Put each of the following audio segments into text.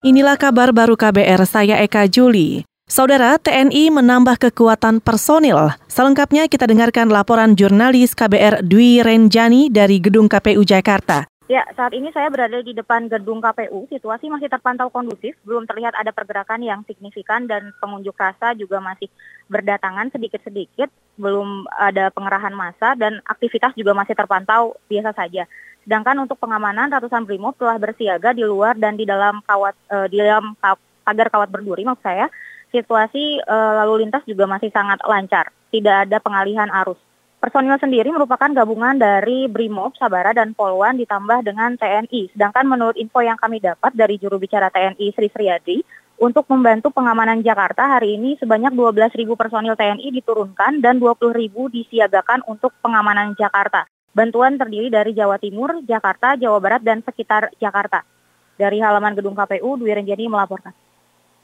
Inilah kabar baru KBR, saya Eka Juli. Saudara, TNI menambah kekuatan personil. Selengkapnya kita dengarkan laporan jurnalis KBR Dwi Renjani dari Gedung KPU Jakarta. Ya, saat ini saya berada di depan gedung KPU. Situasi masih terpantau kondusif, belum terlihat ada pergerakan yang signifikan dan pengunjuk rasa juga masih berdatangan sedikit-sedikit, belum ada pengerahan massa dan aktivitas juga masih terpantau biasa saja. Sedangkan untuk pengamanan ratusan brimob telah bersiaga di luar dan di dalam kawat uh, di dalam pagar kawat berduri maksud saya. Situasi uh, lalu lintas juga masih sangat lancar, tidak ada pengalihan arus. Personil sendiri merupakan gabungan dari Brimob, Sabara, dan Polwan ditambah dengan TNI. Sedangkan menurut info yang kami dapat dari juru bicara TNI Sri Sriadi, untuk membantu pengamanan Jakarta hari ini sebanyak 12.000 personil TNI diturunkan dan 20.000 disiagakan untuk pengamanan Jakarta. Bantuan terdiri dari Jawa Timur, Jakarta, Jawa Barat, dan sekitar Jakarta. Dari halaman gedung KPU, Dwi Renjani melaporkan.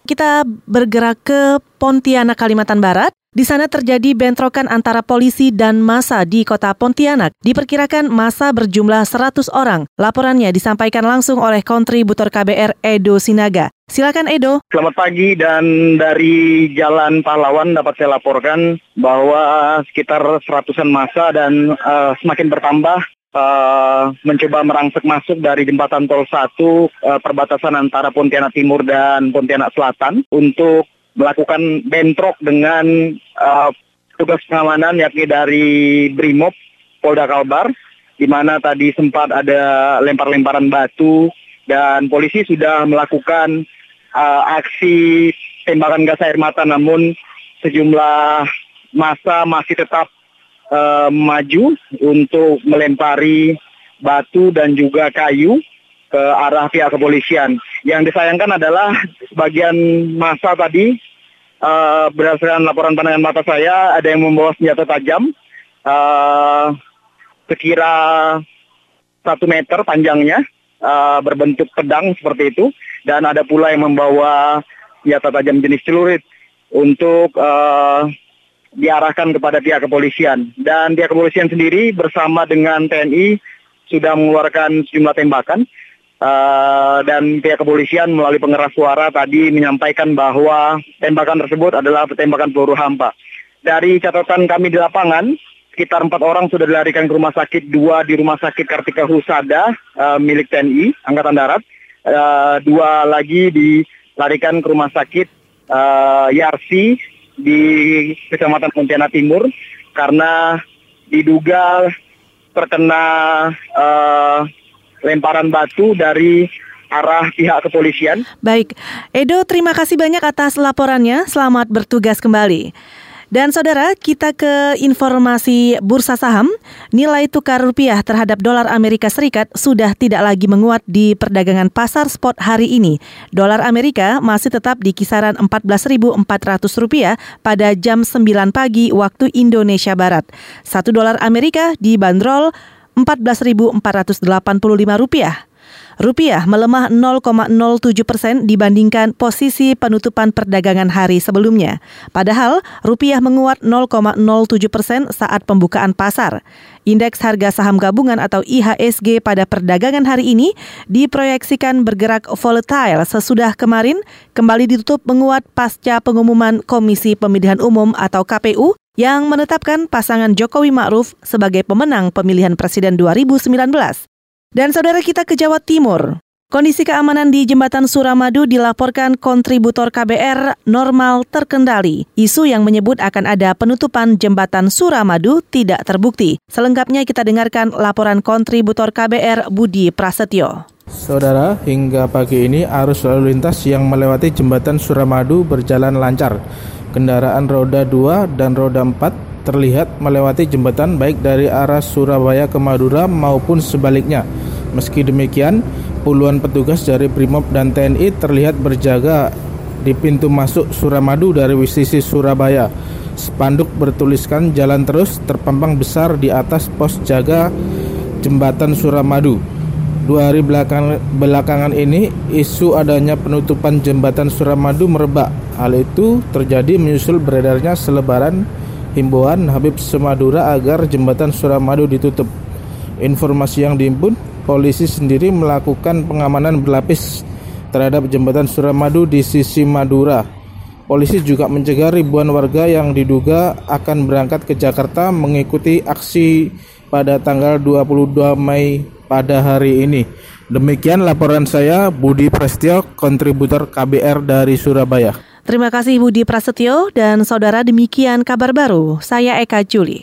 Kita bergerak ke Pontianak, Kalimantan Barat. Di sana terjadi bentrokan antara polisi dan masa di kota Pontianak. Diperkirakan masa berjumlah 100 orang. Laporannya disampaikan langsung oleh kontributor KBR Edo Sinaga. Silakan Edo. Selamat pagi dan dari Jalan Pahlawan dapat saya laporkan bahwa sekitar seratusan masa dan uh, semakin bertambah uh, mencoba merangsek masuk dari jembatan tol 1 uh, eh, perbatasan antara Pontianak Timur dan Pontianak Selatan untuk melakukan bentrok dengan uh, tugas pengamanan yakni dari Brimob Polda Kalbar di mana tadi sempat ada lempar-lemparan batu dan polisi sudah melakukan uh, aksi tembakan gas air mata namun sejumlah masa masih tetap uh, maju untuk melempari batu dan juga kayu ke arah pihak kepolisian. Yang disayangkan adalah sebagian masa tadi uh, berdasarkan laporan pandangan mata saya ada yang membawa senjata tajam uh, sekira satu meter panjangnya uh, berbentuk pedang seperti itu dan ada pula yang membawa senjata tajam jenis celurit untuk uh, diarahkan kepada pihak kepolisian. Dan pihak kepolisian sendiri bersama dengan TNI sudah mengeluarkan sejumlah tembakan uh, dan pihak kepolisian melalui pengeras suara tadi menyampaikan bahwa tembakan tersebut adalah tembakan peluru hampa. Dari catatan kami di lapangan, sekitar empat orang sudah dilarikan ke rumah sakit, dua di rumah sakit Kartika Husada uh, milik TNI Angkatan Darat, uh, dua lagi dilarikan ke rumah sakit uh, Yarsi di Kecamatan Pontianak Timur karena diduga terkena uh, lemparan batu dari arah pihak kepolisian. Baik, Edo terima kasih banyak atas laporannya. Selamat bertugas kembali. Dan saudara, kita ke informasi bursa saham. Nilai tukar rupiah terhadap dolar Amerika Serikat sudah tidak lagi menguat di perdagangan pasar spot hari ini. Dolar Amerika masih tetap di kisaran 14.400 rupiah pada jam 9 pagi waktu Indonesia Barat. Satu dolar Amerika dibanderol Rp14.485. Rupiah melemah 0,07 persen dibandingkan posisi penutupan perdagangan hari sebelumnya. Padahal rupiah menguat 0,07 persen saat pembukaan pasar. Indeks harga saham gabungan atau IHSG pada perdagangan hari ini diproyeksikan bergerak volatile sesudah kemarin kembali ditutup menguat pasca pengumuman Komisi Pemilihan Umum atau KPU yang menetapkan pasangan Jokowi Ma'ruf sebagai pemenang pemilihan presiden 2019. Dan saudara kita ke Jawa Timur. Kondisi keamanan di Jembatan Suramadu dilaporkan kontributor KBR normal terkendali. Isu yang menyebut akan ada penutupan Jembatan Suramadu tidak terbukti. Selengkapnya kita dengarkan laporan kontributor KBR Budi Prasetyo. Saudara, hingga pagi ini arus lalu lintas yang melewati Jembatan Suramadu berjalan lancar kendaraan roda 2 dan roda 4 terlihat melewati jembatan baik dari arah Surabaya ke Madura maupun sebaliknya. Meski demikian, puluhan petugas dari Brimob dan TNI terlihat berjaga di pintu masuk Suramadu dari sisi Surabaya. Spanduk bertuliskan jalan terus terpampang besar di atas pos jaga jembatan Suramadu. Dua hari belakang, belakangan ini, isu adanya penutupan jembatan Suramadu merebak. Hal itu terjadi menyusul beredarnya selebaran himbauan Habib Semadura agar jembatan Suramadu ditutup. Informasi yang dihimpun, polisi sendiri melakukan pengamanan berlapis terhadap jembatan Suramadu di sisi Madura. Polisi juga mencegah ribuan warga yang diduga akan berangkat ke Jakarta mengikuti aksi pada tanggal 22 Mei pada hari ini. Demikian laporan saya Budi Prestio, kontributor KBR dari Surabaya. Terima kasih Budi Prasetyo dan saudara demikian kabar baru. Saya Eka Juli.